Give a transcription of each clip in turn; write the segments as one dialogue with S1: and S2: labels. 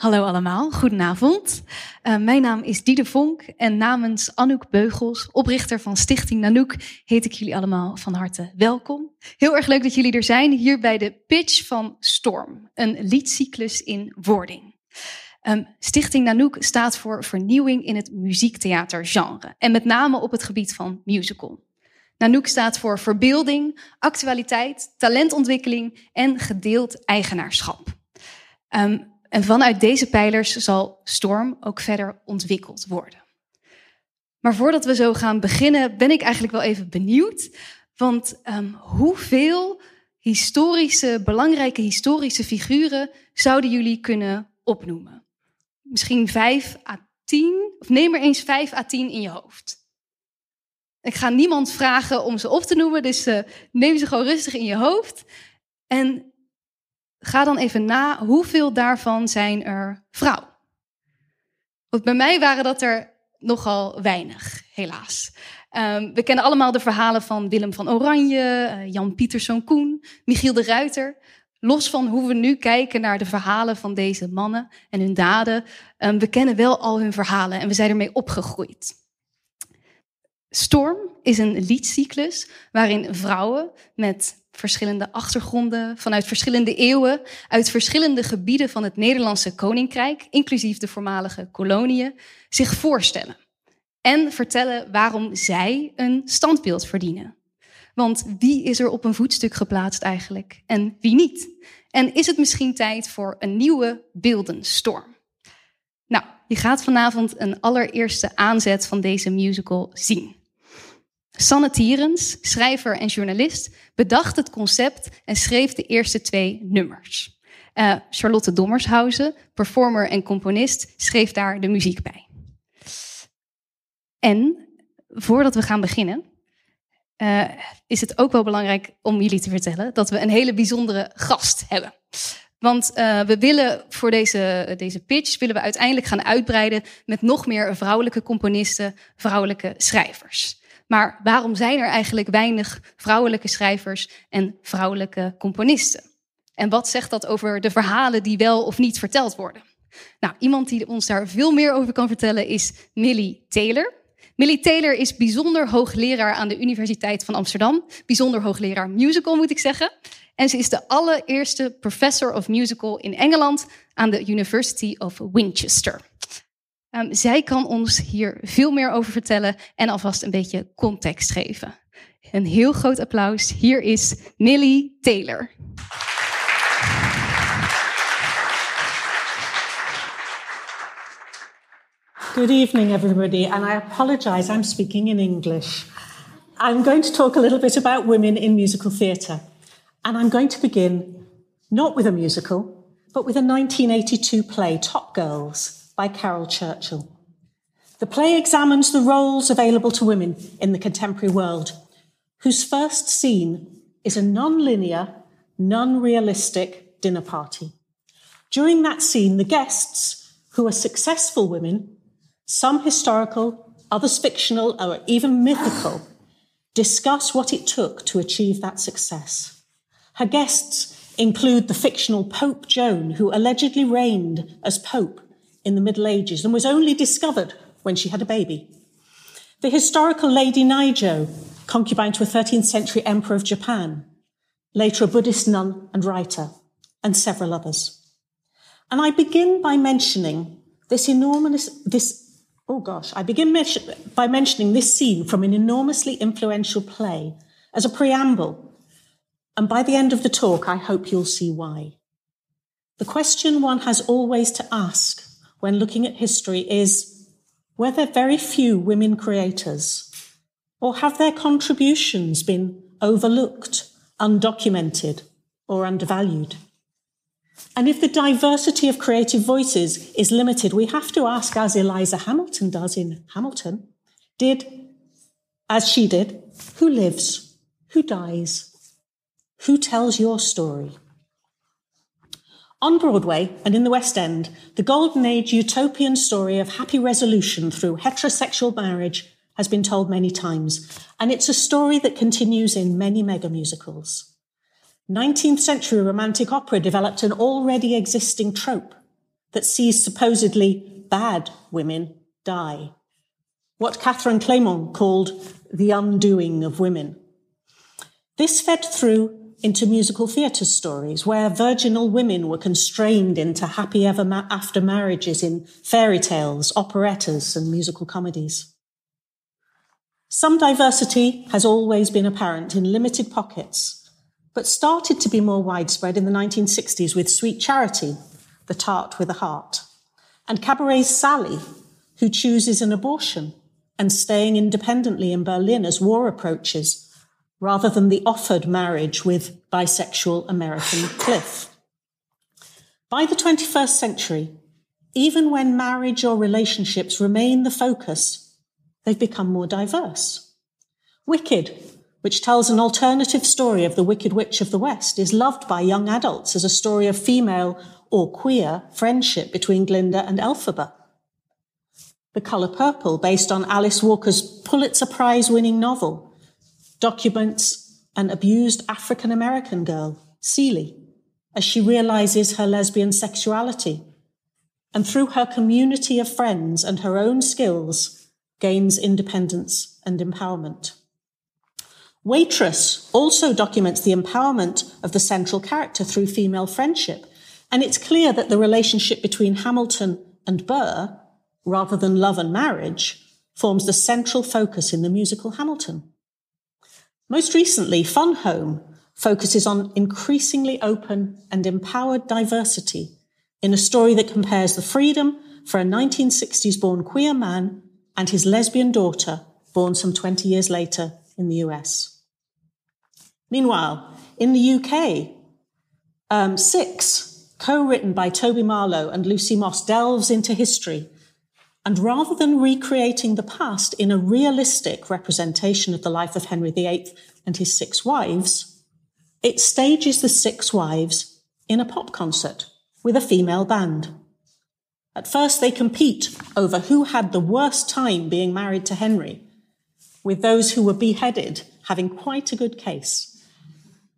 S1: Hallo allemaal, goedenavond. Uh, mijn naam is Diede Vonk en namens Anouk Beugels, oprichter van Stichting Nanoek, heet ik jullie allemaal van harte welkom. Heel erg leuk dat jullie er zijn hier bij de pitch van Storm, een liedcyclus in wording. Um, Stichting Nanoek staat voor vernieuwing in het muziektheatergenre en met name op het gebied van musical. Nanoek staat voor verbeelding, actualiteit, talentontwikkeling en gedeeld eigenaarschap. Um, en vanuit deze pijlers zal Storm ook verder ontwikkeld worden. Maar voordat we zo gaan beginnen, ben ik eigenlijk wel even benieuwd. Want um, hoeveel historische, belangrijke historische figuren zouden jullie kunnen opnoemen? Misschien vijf à tien? Of neem er eens vijf à tien in je hoofd. Ik ga niemand vragen om ze op te noemen, dus uh, neem ze gewoon rustig in je hoofd. En ga dan even na, hoeveel daarvan zijn er vrouw? Want bij mij waren dat er nogal weinig, helaas. Um, we kennen allemaal de verhalen van Willem van Oranje, uh, Jan Pieterszoon Koen, Michiel de Ruiter. Los van hoe we nu kijken naar de verhalen van deze mannen en hun daden, um, we kennen wel al hun verhalen en we zijn ermee opgegroeid. Storm is een liedcyclus waarin vrouwen met verschillende achtergronden, vanuit verschillende eeuwen, uit verschillende gebieden van het Nederlandse Koninkrijk, inclusief de voormalige koloniën, zich voorstellen. En vertellen waarom zij een standbeeld verdienen. Want wie is er op een voetstuk geplaatst eigenlijk en wie niet? En is het misschien tijd voor een nieuwe beeldenstorm? Nou, je gaat vanavond een allereerste aanzet van deze musical zien. Sanne Tierens, schrijver en journalist, bedacht het concept en schreef de eerste twee nummers. Uh, Charlotte Dommershausen, performer en componist, schreef daar de muziek bij. En voordat we gaan beginnen, uh, is het ook wel belangrijk om jullie te vertellen dat we een hele bijzondere gast hebben. Want uh, we willen voor deze, deze pitch willen we uiteindelijk gaan uitbreiden met nog meer vrouwelijke componisten, vrouwelijke schrijvers. Maar waarom zijn er eigenlijk weinig vrouwelijke schrijvers en vrouwelijke componisten? En wat zegt dat over de verhalen die wel of niet verteld worden? Nou, iemand die ons daar veel meer over kan vertellen is Millie Taylor. Millie Taylor is bijzonder hoogleraar aan de Universiteit van Amsterdam. Bijzonder hoogleraar musical, moet ik zeggen. En ze is de allereerste professor of musical in Engeland aan de University of Winchester. Um, zij kan ons hier veel meer over vertellen en alvast een beetje context geven. Een heel groot applaus. Hier is Millie Taylor.
S2: Good evening, everybody, and I apologize, I'm speaking in English. I'm going to talk a little bit about women in musical theatre, and I'm going to begin not with a musical, but with a 1982 play, Top Girls, by Carol Churchill. The play examines the roles available to women in the contemporary world, whose first scene is a non-linear, non-realistic dinner party. During that scene, the guests, who are successful women, some historical, others fictional, or even mythical, discuss what it took to achieve that success. Her guests include the fictional Pope Joan, who allegedly reigned as Pope in the Middle Ages and was only discovered when she had a baby. The historical Lady Naijo, concubine to a 13th century emperor of Japan, later a Buddhist nun and writer, and several others. And I begin by mentioning this enormous, this, oh gosh, I begin by mentioning this scene from an enormously influential play as a preamble. And by the end of the talk, I hope you'll see why. The question one has always to ask when looking at history is were there very few women creators? Or have their contributions been overlooked, undocumented, or undervalued? And if the diversity of creative voices is limited, we have to ask, as Eliza Hamilton does in Hamilton, did, as she did, who lives? Who dies? Who tells your story? On Broadway and in the West End, the Golden Age utopian story of happy resolution through heterosexual marriage has been told many times, and it's a story that continues in many mega musicals. 19th century romantic opera developed an already existing trope that sees supposedly bad women die. What Catherine Clement called the undoing of women. This fed through into musical theatre stories where virginal women were constrained into happy ever ma- after marriages in fairy tales, operettas, and musical comedies. Some diversity has always been apparent in limited pockets, but started to be more widespread in the 1960s with Sweet Charity, the tart with a heart, and Cabaret's Sally, who chooses an abortion and staying independently in Berlin as war approaches rather than the offered marriage with bisexual American Cliff. By the 21st century, even when marriage or relationships remain the focus, they've become more diverse. Wicked, which tells an alternative story of the Wicked Witch of the West, is loved by young adults as a story of female or queer friendship between Glinda and Elphaba. The Colour Purple, based on Alice Walker's Pulitzer Prize winning novel, documents an abused African American girl, Celie, as she realizes her lesbian sexuality and through her community of friends and her own skills gains independence and empowerment. Waitress also documents the empowerment of the central character through female friendship. And it's clear that the relationship between Hamilton and Burr, rather than love and marriage, forms the central focus in the musical Hamilton. Most recently, Fun Home focuses on increasingly open and empowered diversity in a story that compares the freedom for a 1960s born queer man and his lesbian daughter, born some 20 years later in the US. Meanwhile, in the UK, um, Six, co written by Toby Marlowe and Lucy Moss, delves into history and rather than recreating the past in a realistic representation of the life of Henry VIII and his six wives, it stages the six wives in a pop concert with a female band. At first, they compete over who had the worst time being married to Henry, with those who were beheaded having quite a good case.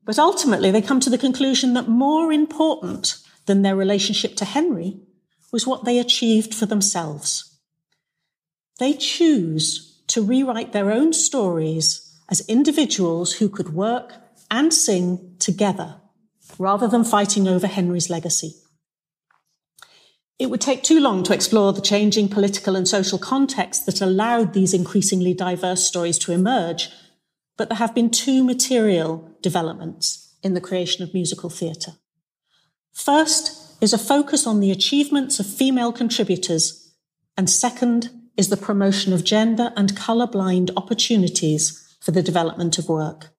S2: But ultimately, they come to the conclusion that more important than their relationship to Henry was what they achieved for themselves. They choose to rewrite their own stories as individuals who could work and sing together rather than fighting over Henry's legacy. It would take too long to explore the changing political and social context that allowed these increasingly diverse stories to emerge, but there have been two material developments in the creation of musical theatre. First is a focus on the achievements of female contributors, and second, is the promotion of gender and colour-blind opportunities for the development of work.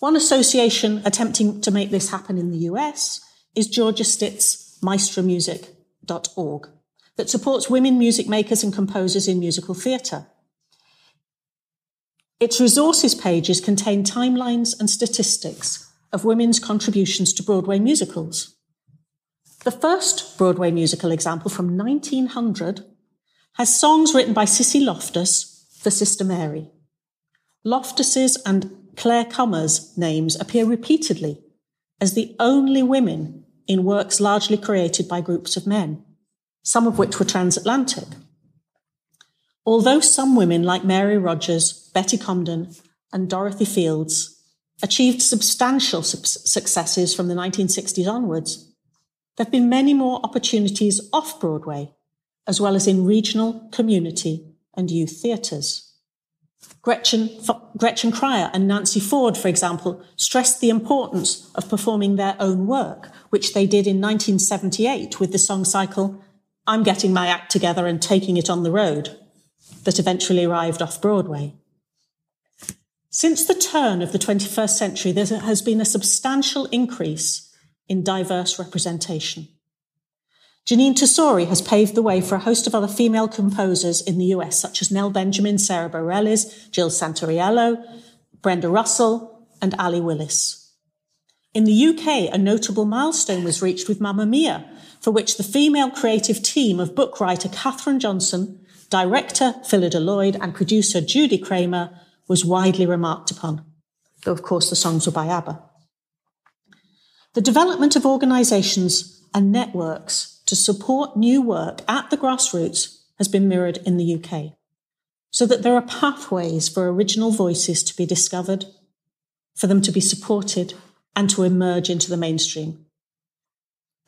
S2: One association attempting to make this happen in the US is Georgia Stitt's maestromusic.org that supports women music makers and composers in musical theatre. Its resources pages contain timelines and statistics of women's contributions to Broadway musicals. The first Broadway musical example from 1900 has songs written by Cissy Loftus for Sister Mary. Loftus's and Claire Kummer's names appear repeatedly as the only women in works largely created by groups of men, some of which were transatlantic. Although some women like Mary Rogers, Betty Comden, and Dorothy Fields achieved substantial su- successes from the 1960s onwards, there have been many more opportunities off Broadway as well as in regional, community, and youth theatres. Gretchen, Gretchen Cryer and Nancy Ford, for example, stressed the importance of performing their own work, which they did in 1978 with the song cycle I'm Getting My Act Together and Taking It on the Road, that eventually arrived off Broadway. Since the turn of the 21st century, there has been a substantial increase in diverse representation. Janine Tesori has paved the way for a host of other female composers in the US, such as Nell Benjamin, Sarah Bareilles, Jill Santoriello, Brenda Russell, and Ali Willis. In the UK, a notable milestone was reached with Mamma Mia, for which the female creative team of book writer Catherine Johnson, director Phyllida Lloyd, and producer Judy Kramer was widely remarked upon, though of course the songs were by ABBA. The development of organisations and networks to support new work at the grassroots has been mirrored in the UK, so that there are pathways for original voices to be discovered, for them to be supported, and to emerge into the mainstream.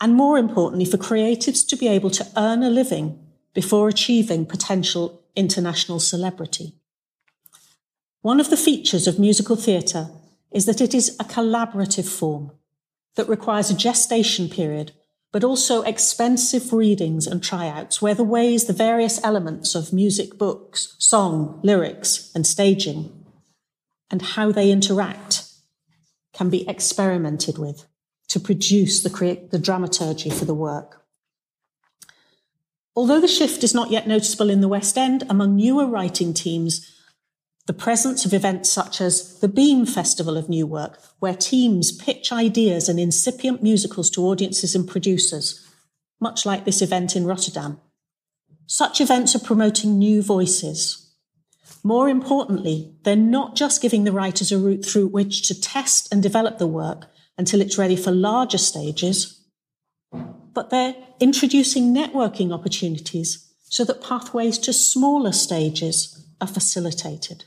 S2: And more importantly, for creatives to be able to earn a living before achieving potential international celebrity. One of the features of musical theatre is that it is a collaborative form that requires a gestation period, but also expensive readings and tryouts where the ways the various elements of music books, song, lyrics, and staging, and how they interact can be experimented with to produce the, create, the dramaturgy for the work. Although the shift is not yet noticeable in the West End, among newer writing teams, the presence of events such as the Beam Festival of New Work, where teams pitch ideas and incipient musicals to audiences and producers, much like this event in Rotterdam. Such events are promoting new voices. More importantly, they're not just giving the writers a route through which to test and develop the work, until it's ready for larger stages, but they're introducing networking opportunities so that pathways to smaller stages are facilitated.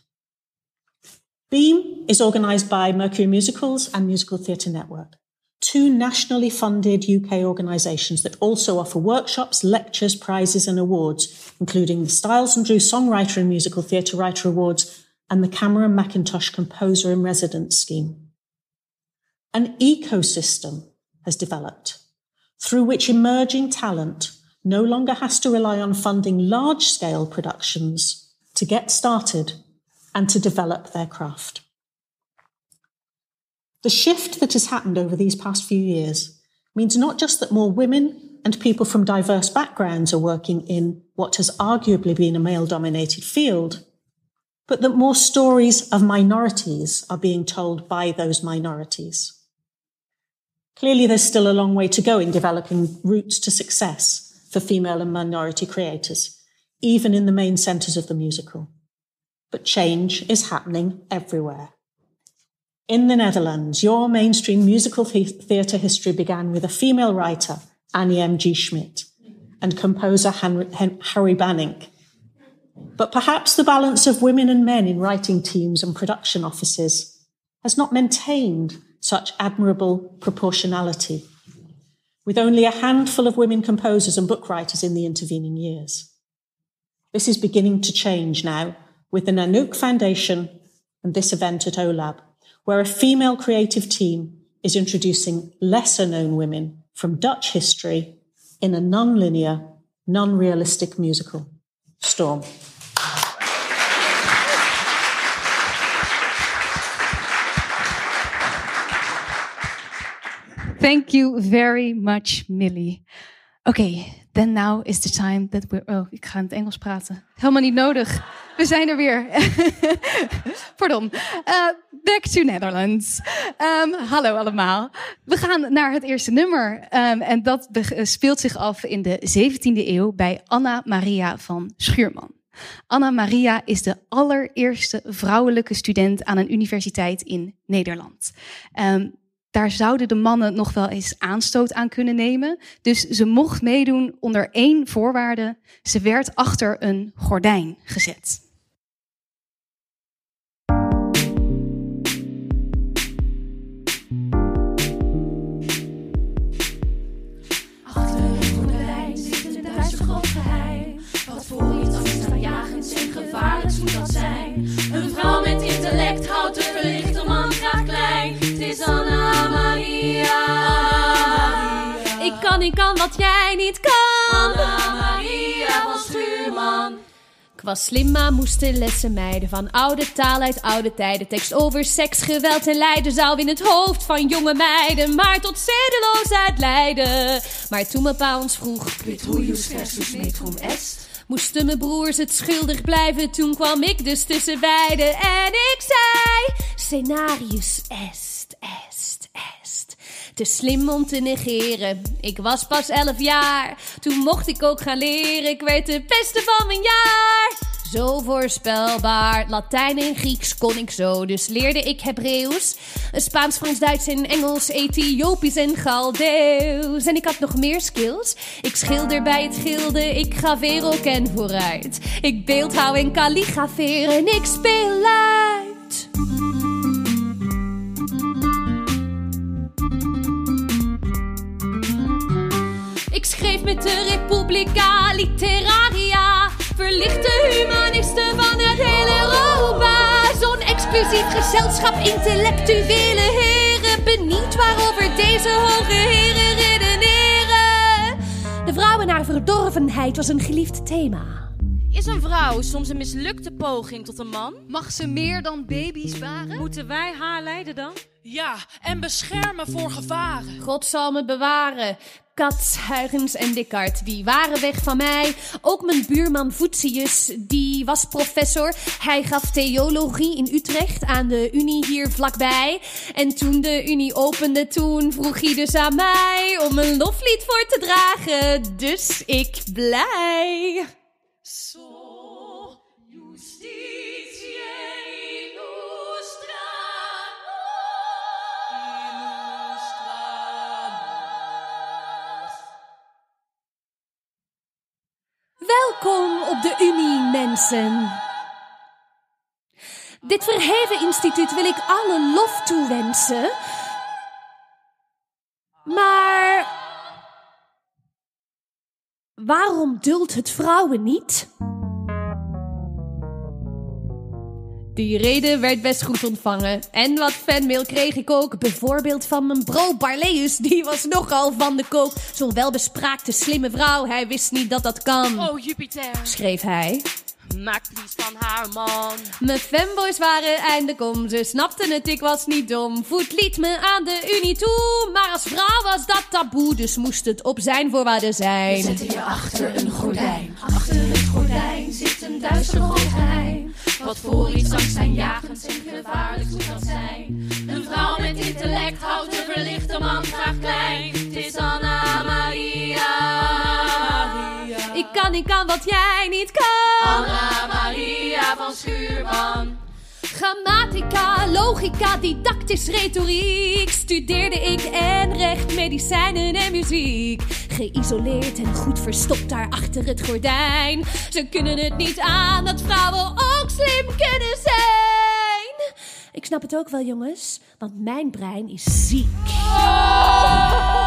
S2: Beam is organised by Mercury Musicals and Musical Theatre Network, two nationally funded UK organisations that also offer workshops, lectures, prizes, and awards, including the Styles and Drew Songwriter and Musical Theatre Writer Awards and the Cameron McIntosh Composer in Residence Scheme. An ecosystem has developed through which emerging talent no longer has to rely on funding large scale productions to get started and to develop their craft. The shift that has happened over these past few years means not just that more women and people from diverse backgrounds are working in what has arguably been a male dominated field, but that more stories of minorities are being told by those minorities. Clearly, there's still a long way to go in developing routes to success for female and minority creators, even in the main centres of the musical. But change is happening everywhere. In the Netherlands, your mainstream musical theatre history began with a female writer, Annie M. G. Schmidt, and composer Harry Banning. But perhaps the balance of women and men in writing teams and production offices has not maintained such admirable proportionality, with only a handful of women composers and book writers in the intervening years. This is beginning to change now with the Nanook Foundation and this event at OLAB, where a female creative team is introducing lesser known women from Dutch history in a non-linear, non-realistic musical, Storm.
S1: Thank you very much, Millie. Okay, then now is the time that we're. Oh, ik ga in het Engels praten. Helemaal niet nodig. We zijn er weer. Pardon. Uh, back to Netherlands. Um, hallo allemaal. We gaan naar het eerste nummer. Um, en dat speelt zich af in de 17e eeuw bij Anna Maria van Schuurman. Anna Maria is de allereerste vrouwelijke student aan een universiteit in Nederland. Um, daar zouden de mannen nog wel eens aanstoot aan kunnen nemen. Dus ze mocht meedoen onder één voorwaarde. Ze werd achter een gordijn gezet.
S3: Moet dat zijn? Een vrouw met intellect houdt de verlichte man graag klein. Het is Anna.
S4: Ik kan, ik kan wat jij niet kan.
S3: Anna Maria van Schuurman.
S4: Ik was slim, maar moest de lessen mijden van oude taal uit oude tijden. Tekst over seks, geweld en lijden zou in het hoofd van jonge meiden, maar tot zedeloosheid leiden. Maar toen mijn pa ons vroeg,
S3: Petrolius versus metron S,
S4: moesten mijn broers het schuldig blijven. Toen kwam ik dus tussen beiden en ik zei: Scenarius est, est, est. Te slim om te negeren. Ik was pas elf jaar. Toen mocht ik ook gaan leren. Ik werd de beste van mijn jaar. Zo voorspelbaar. Latijn en Grieks kon ik zo, dus leerde ik Hebreeuws. Spaans, Frans, Duits en Engels, Ethiopisch en Galdeeuws. En ik had nog meer skills. Ik schilder bij het gilde, ik graveer ook en vooruit. Ik beeldhouw en kalligrafeer en ik speel luid. Ik schreef met de Republica Literaria. Verlichte humanisten van het hele Europa. Zo'n exclusief gezelschap intellectuele heren. Benieuwd waarover deze hoge heren redeneren. De vrouw en haar verdorvenheid was een geliefd thema.
S5: Is een vrouw soms een mislukte poging tot een man?
S1: Mag ze meer dan baby's baren?
S5: Moeten wij haar leiden dan?
S6: Ja, en beschermen voor gevaren.
S4: God zal me bewaren. Kat, Huygens en Descartes, die waren weg van mij. Ook mijn buurman Voetius, die was professor. Hij gaf theologie in Utrecht aan de Unie hier vlakbij. En toen de Unie opende, toen vroeg hij dus aan mij om een loflied voor te dragen. Dus ik blij.
S6: So
S4: Welkom op de Unie, mensen. Dit verheven instituut wil ik alle lof toewensen. Maar waarom duldt het vrouwen niet? Die reden werd best goed ontvangen. En wat fanmail kreeg ik ook. Bijvoorbeeld van mijn bro Barleus. Die was nogal van de kook. Zo'n welbespraakte, slimme vrouw. Hij wist niet dat dat kan.
S5: Oh Jupiter,
S4: Schreef hij.
S5: maak please van haar man.
S4: Mijn fanboys waren eindelijk om. Ze snapten het, ik was niet dom. Voet liet me aan de unie toe. Maar als vrouw was dat taboe. Dus moest het op zijn voorwaarden zijn.
S3: Zetten je achter een gordijn. Achter het gordijn zit een duister geheim. Wat voor iets angstaanjagends en gevaarlijks moet dat zijn. Een vrouw met intellect houdt een verlichte man graag klein. Het is Anna Maria.
S4: Ik kan, ik kan wat jij niet kan.
S3: Anna Maria van Schuurman.
S4: Grammatica, logica, didactisch retoriek studeerde ik en recht, medicijnen en muziek. Geïsoleerd en goed verstopt daar achter het gordijn. Ze kunnen het niet aan dat vrouwen ook slim kunnen zijn. Ik snap het ook wel, jongens, want mijn brein is ziek.
S7: Mooie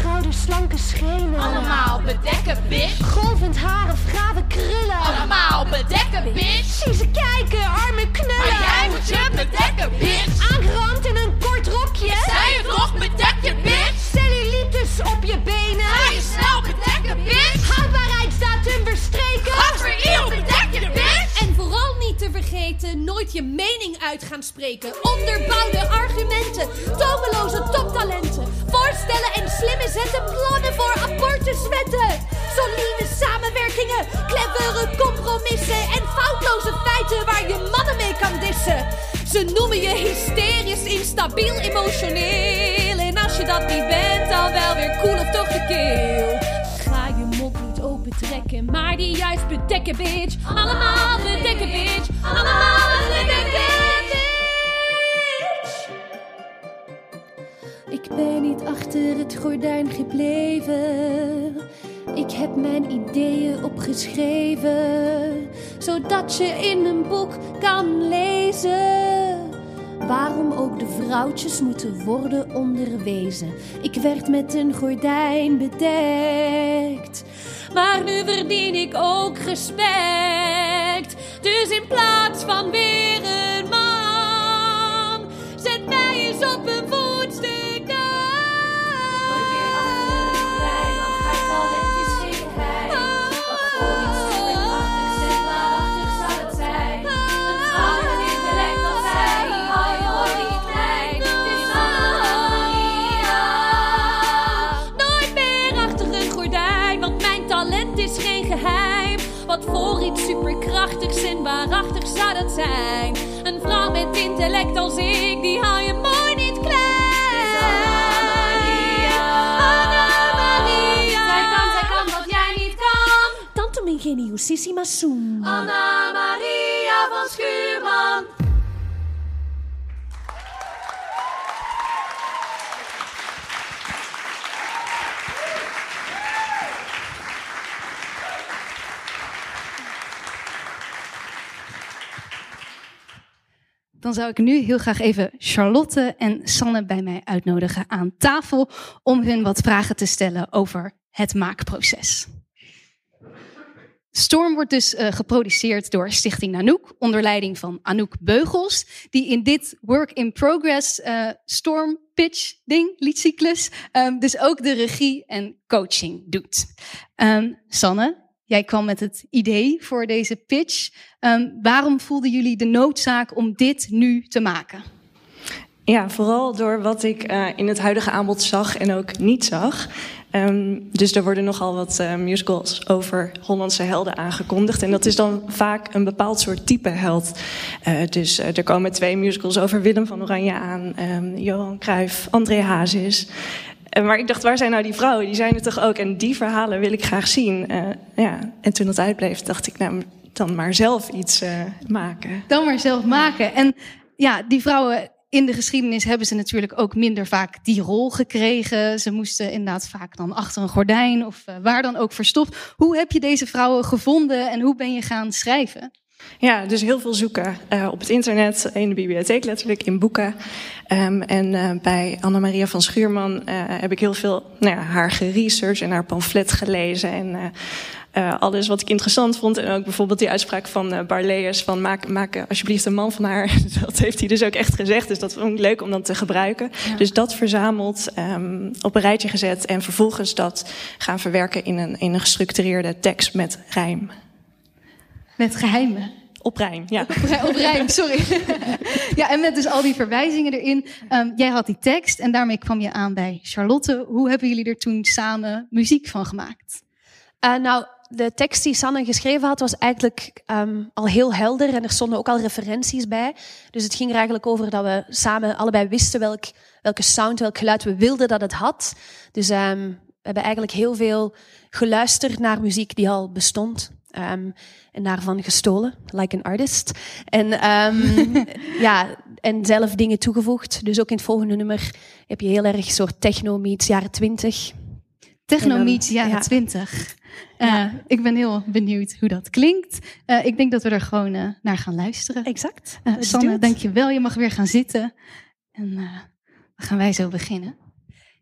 S7: schouders, slanke schenen.
S3: Allemaal bedekken, bitch.
S7: Golvend haar of grave krullen.
S3: Allemaal bedekken, bitch.
S7: Zie ze kijken, arme knullen.
S3: Maar jij moet je bedekken, bitch.
S7: Aangerand in een kort rokje.
S3: Zij het toch bedek je, bitch.
S7: Cellulitis op je benen.
S3: Ga je snel bedekken, bitch.
S7: Houdbaarheidsdatum verstreken.
S3: Gadver eeuw, bedek je, bitch.
S4: En vooral niet te vergeten, nooit je mening uit gaan spreken. Onderbouwde argumenten, tomeloze toptalenten. Voorstellen en slimme zetten, plannen voor abortuswetten. Solide samenwerkingen, clevere compromissen en foutloze feiten waar je mannen mee kan dissen. Ze noemen je hysterisch, instabiel, emotioneel. En als je dat niet bent, dan wel weer cool of toch de keel. Ga je mond open trekken, maar die juist bedekken, bitch. Allemaal bedekken, bitch. Allemaal bedekken, bitch. Achter het gordijn gebleven. Ik heb mijn ideeën opgeschreven, zodat je in een boek kan lezen. Waarom ook de vrouwtjes moeten worden onderwezen. Ik werd met een gordijn bedekt. Maar nu verdien ik ook respect. Dus in plaats van weer een man, zet mij eens op een voetstuk
S3: waarachtig, zin waarachtig zou dat zijn. Een vrouw met intellect als ik, die hou je mooi niet klein. Anna Maria,
S4: Anna zij kan, zij kan wat jij niet
S3: kan.
S4: Tantum ingenio, sissima zoem.
S3: Anna Maria van Schuurman.
S1: Dan zou ik nu heel graag even Charlotte en Sanne bij mij uitnodigen aan tafel om hun wat vragen te stellen over het maakproces. Storm wordt dus uh, geproduceerd door Stichting Nanook onder leiding van Anouk Beugels, die in dit work in progress uh, Storm pitch ding, liedcyclus, um, dus ook de regie en coaching doet. Um, Sanne, Jij kwam met het idee voor deze pitch. Um, waarom voelden jullie de noodzaak om dit nu te maken?
S8: Ja, vooral door wat ik uh, in het huidige aanbod zag en ook niet zag. Um, dus er worden nogal wat uh, musicals over Hollandse helden aangekondigd. En dat is dan vaak een bepaald soort type held. Uh, dus er komen twee musicals over Willem van Oranje aan, um, Johan Cruijff, André Hazes. Maar ik dacht, waar zijn nou die vrouwen? Die zijn er toch ook? En die verhalen wil ik graag zien. Uh, ja. En toen dat uitbleef, dacht ik, nou, dan maar zelf iets uh, maken.
S1: Dan maar zelf maken. En ja, die vrouwen in de geschiedenis hebben ze natuurlijk ook minder vaak die rol gekregen. Ze moesten inderdaad vaak dan achter een gordijn of uh, waar dan ook verstopt. Hoe heb je deze vrouwen gevonden en hoe ben je gaan schrijven?
S8: Ja, dus heel veel zoeken uh, op het internet, in de bibliotheek letterlijk, in boeken. Um, en uh, bij Anna-Maria van Schuurman uh, heb ik heel veel nou ja, haar geresearched en haar pamflet gelezen. En alles wat ik interessant vond. En ook bijvoorbeeld die uitspraak van Barleus van maak, maak alsjeblieft een man van haar. Dat heeft hij dus ook echt gezegd. Dus dat vond ik leuk om dan te gebruiken. Ja. Dus dat verzameld, um, op een rijtje gezet en vervolgens dat gaan verwerken in een, in een gestructureerde tekst met rijm.
S1: Met geheimen.
S8: Op rijm, ja.
S1: Op, op rijm, sorry. ja, en met dus al die verwijzingen erin. Um, jij had die tekst en daarmee kwam je aan bij Charlotte. Hoe hebben jullie er toen samen muziek van gemaakt?
S9: Uh, nou, de tekst die Sanne geschreven had, was eigenlijk um, al heel helder. En er stonden ook al referenties bij. Dus het ging er eigenlijk over dat we samen allebei wisten welk, welke sound, welk geluid we wilden dat het had. Dus um, we hebben eigenlijk heel veel geluisterd naar muziek die al bestond. Um, en daarvan gestolen, like an artist. En, um, ja, en zelf dingen toegevoegd. Dus ook in het volgende nummer heb je heel erg soort techno meets jaren twintig.
S1: Techno meets jaren twintig. Ja. Uh, ja. Ik ben heel benieuwd hoe dat klinkt. Uh, ik denk dat we er gewoon uh, naar gaan luisteren.
S9: Exact.
S1: Sanne, dank je wel. Je mag weer gaan zitten. En dan gaan wij zo beginnen.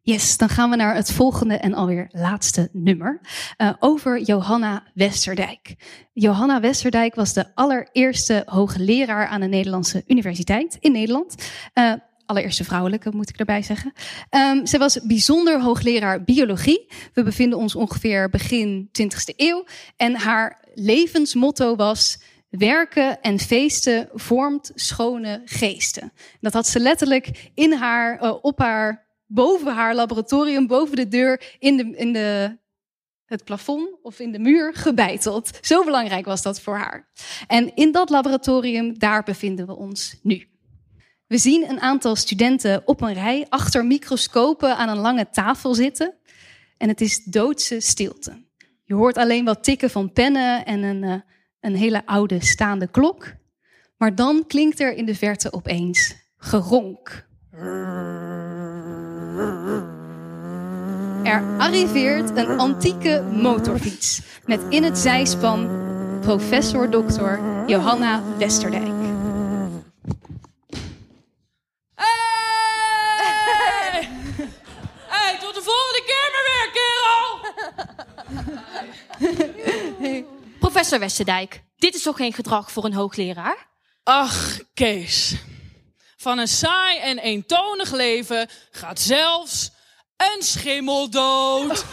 S1: Yes, dan gaan we naar het volgende en alweer laatste nummer. Uh, over Johanna Westerdijk. Johanna Westerdijk was de allereerste hoogleraar aan de Nederlandse Universiteit in Nederland. Uh, allereerste vrouwelijke, moet ik erbij zeggen. Um, zij was bijzonder hoogleraar biologie. We bevinden ons ongeveer begin 20e eeuw. En haar levensmotto was werken en feesten vormt schone geesten. Dat had ze letterlijk in haar, uh, op haar boven haar laboratorium, boven de deur, in, de, in de, het plafond of in de muur gebeiteld. Zo belangrijk was dat voor haar. En in dat laboratorium, daar bevinden we ons nu. We zien een aantal studenten op een rij achter microscopen aan een lange tafel zitten. En het is doodse stilte. Je hoort alleen wat tikken van pennen en een, uh, een hele oude staande klok. Maar dan klinkt er in de verte opeens geronk. Er arriveert een antieke motorfiets met in het zijspan professor dokter Johanna Westerdijk.
S6: Hey! hey, tot de volgende keer maar weer, kerel!
S5: hey. Professor Westerdijk, dit is toch geen gedrag voor een hoogleraar?
S6: Ach, Kees. Van een saai en eentonig leven gaat zelfs een schimmel dood.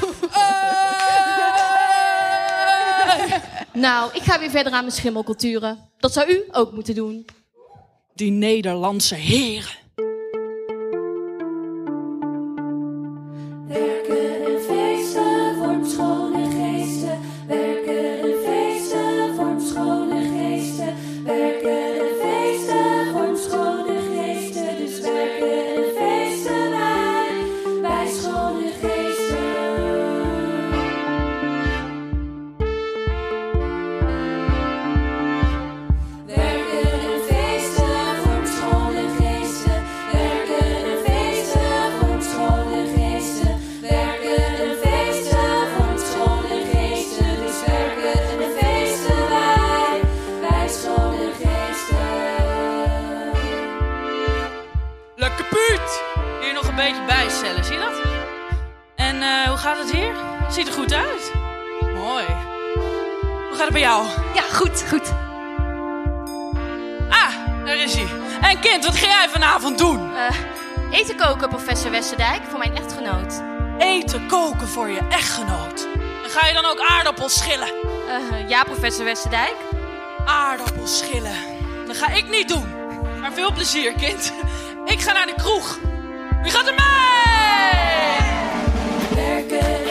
S5: Nou, ik ga weer verder aan mijn schimmelculturen. Dat zou u ook moeten doen.
S6: Die Nederlandse heren. Gaat bij jou?
S1: Ja, goed, goed.
S6: Ah, daar is hij. En kind, wat ga jij vanavond doen?
S5: Eh, eten koken, professor Westerdijk, voor mijn echtgenoot.
S6: Eten koken voor je echtgenoot. En ga je dan ook aardappels schillen?
S5: Eh, ja, professor Westerdijk.
S6: Aardappels schillen. Dat ga ik niet doen. Maar veel plezier, kind. Ik ga naar de kroeg. Wie gaat er mee?
S4: Werken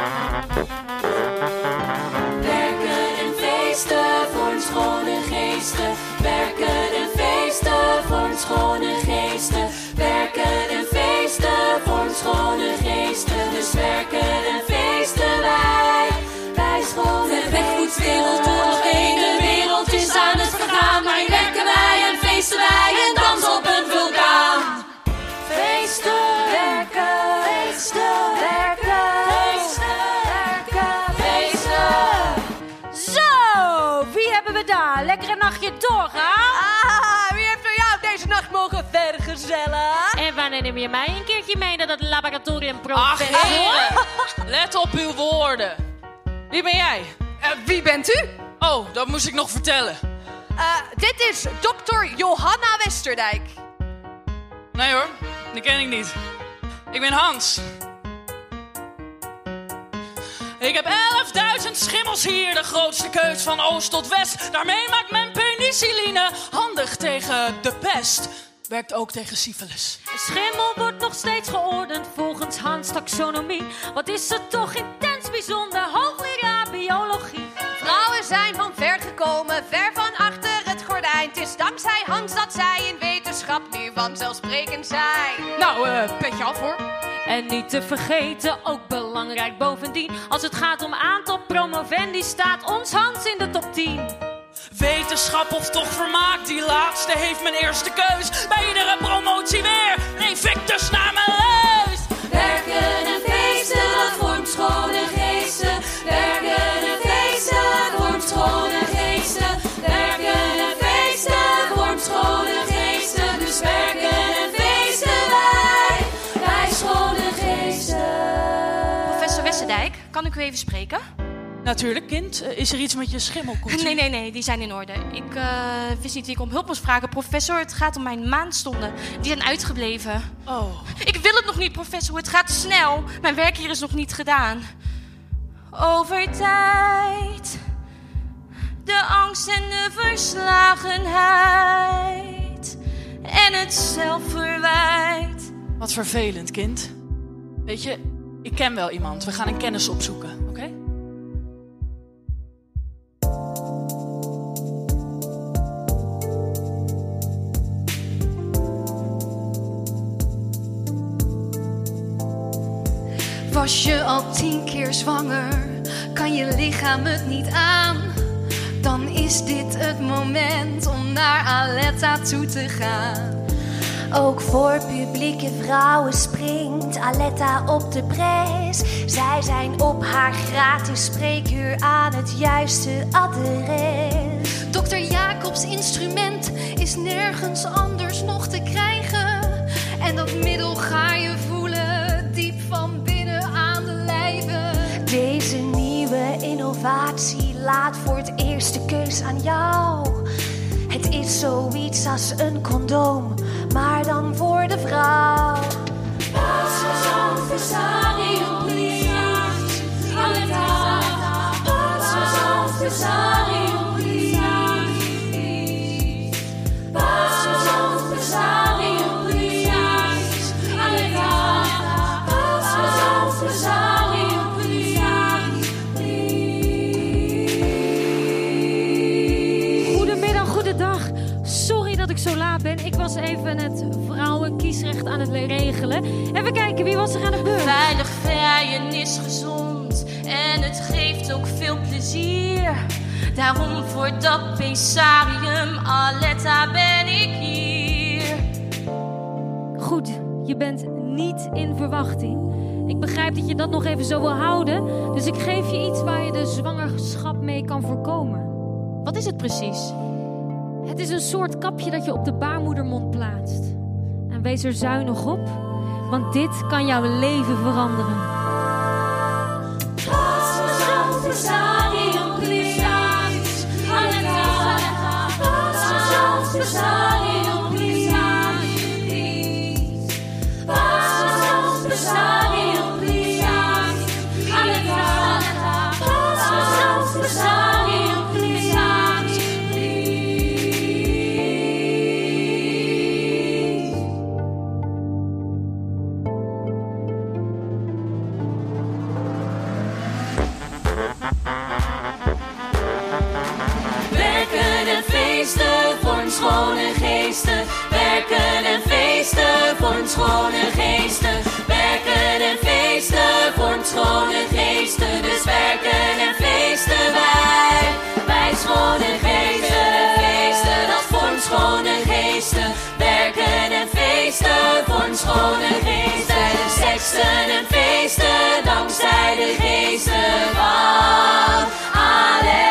S7: Nachtje doorgaan?
S9: Ah, wie heeft er jou deze nacht mogen vergezellen?
S7: En wanneer neem je mij een keertje mee naar dat laboratorium,
S6: Ach,
S7: professor?
S6: heren. Let op uw woorden. Wie ben jij?
S9: Eh, wie bent u?
S6: Oh, dat moest ik nog vertellen.
S9: Eh, dit is dokter Johanna Westerdijk.
S6: Nee hoor, die ken ik niet. Ik ben Hans. Ik heb 11.000 schimmels hier, de grootste keus van oost tot west. Daarmee maakt men penicilline handig tegen de pest. Werkt ook tegen syfilis.
S7: Schimmel wordt nog steeds geordend volgens Hans taxonomie. Wat is er toch intens bijzonder, hoogleraar biologie.
S9: Vrouwen zijn van ver gekomen, ver van wetenschap nu vanzelfsprekend zijn. Nou, eh, petje af hoor.
S7: En niet te vergeten, ook belangrijk bovendien. Als het gaat om aantal promovendi, staat ons Hans in de top 10.
S6: Wetenschap of toch vermaak, die laatste heeft mijn eerste keus. Bij iedere promotie weer een invictus naar mijn huis.
S4: Werken
S5: kan ik u even spreken?
S6: Natuurlijk, kind. Eh, Is er iets met je schimmelkoetje?
S5: Nee, nee, nee, die zijn in orde. Ik eh, wist niet wie ik om hulp moest vragen. Professor, het gaat om mijn maandstonden. Die zijn uitgebleven.
S6: Oh.
S5: Ik wil het nog niet, professor. Het gaat snel. Mijn werk hier is nog niet gedaan. Over tijd. De angst en de verslagenheid. En het zelfverwijt.
S6: Wat vervelend, kind. Weet je, ik ken wel iemand. We gaan een kennis opzoeken, oké?
S1: Was je al tien keer zwanger? Kan je lichaam het niet aan? Dan is dit het moment om naar Aletta toe te gaan.
S10: Ook voor publieke vrouwen springt Aletta op de prijs. Zij zijn op haar gratis spreekuur aan het juiste adres.
S1: Dokter Jacobs instrument is nergens anders nog te krijgen. En dat middel ga je voelen diep van binnen aan de lijve.
S10: Deze nieuwe innovatie laat voor het eerst de keus aan jou. Het is zoiets als een condoom, maar dan voor de vrouw.
S7: Het regelen. Even kijken, wie was er aan de beurt?
S5: Veilig vrijen is gezond en het geeft ook veel plezier. Daarom voor dat pesarium, Aletta, ben ik hier.
S7: Goed, je bent niet in verwachting. Ik begrijp dat je dat nog even zo wil houden. Dus ik geef je iets waar je de zwangerschap mee kan voorkomen.
S5: Wat is het precies?
S7: Het is een soort kapje dat je op de baarmoedermond plaatst. Wees er zuinig op, want dit kan jouw leven veranderen.
S4: Schone geesten. Dus werken en feesten wij. Wij schone geesten en feesten, dat voor schone geesten. Werken en feesten voor schone geesten. Seksen en feesten, dankzij de geesten van Aletta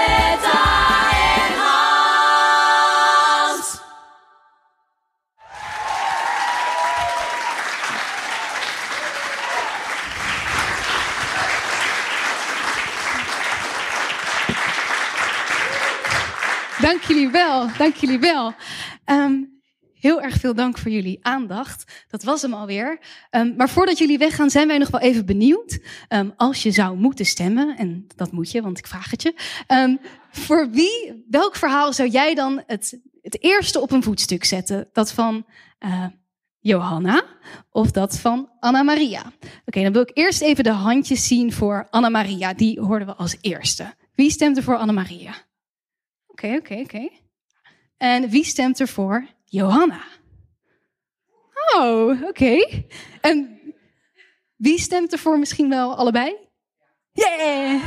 S1: jullie wel, dank jullie wel. Ehm, heel erg veel dank voor jullie aandacht. Dat was hem alweer. Ehm, maar voordat jullie weggaan, zijn wij nog wel even benieuwd. Ehm, als je zou moeten stemmen, en dat moet je, want ik vraag het je. voor wie, welk verhaal zou jij dan het, het eerste op een voetstuk zetten? Dat van eh, Johanna of dat van Anna Maria? Oké, dan wil ik eerst even de handjes zien voor Anna Maria. Die hoorden we als eerste. Wie stemt er voor Anna Maria? Oké, oké, oké. En wie stemt er voor Johanna? Oh, oké. En wie stemt er voor misschien wel allebei? Yeah!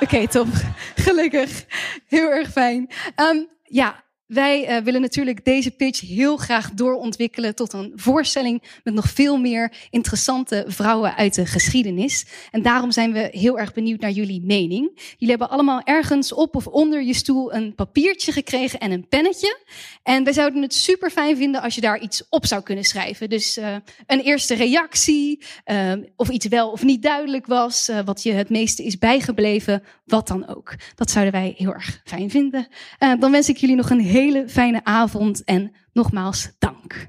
S1: Oké, top. Gelukkig. Heel erg fijn. Ehm, ja, wij eh, willen natuurlijk deze pitch heel graag doorontwikkelen tot een voorstelling met nog veel meer interessante vrouwen uit de geschiedenis. En daarom zijn we heel erg benieuwd naar jullie mening. Jullie hebben allemaal ergens op of onder je stoel een papiertje gekregen en een pennetje. En wij zouden het super fijn vinden als je daar iets op zou kunnen schrijven. Dus eh, een eerste reactie, eh, of iets wel of niet duidelijk was, wat je het meeste is bijgebleven, wat dan ook. Dat zouden wij heel erg fijn vinden. Dan wens ik jullie nog een hele fijne avond en nogmaals dank.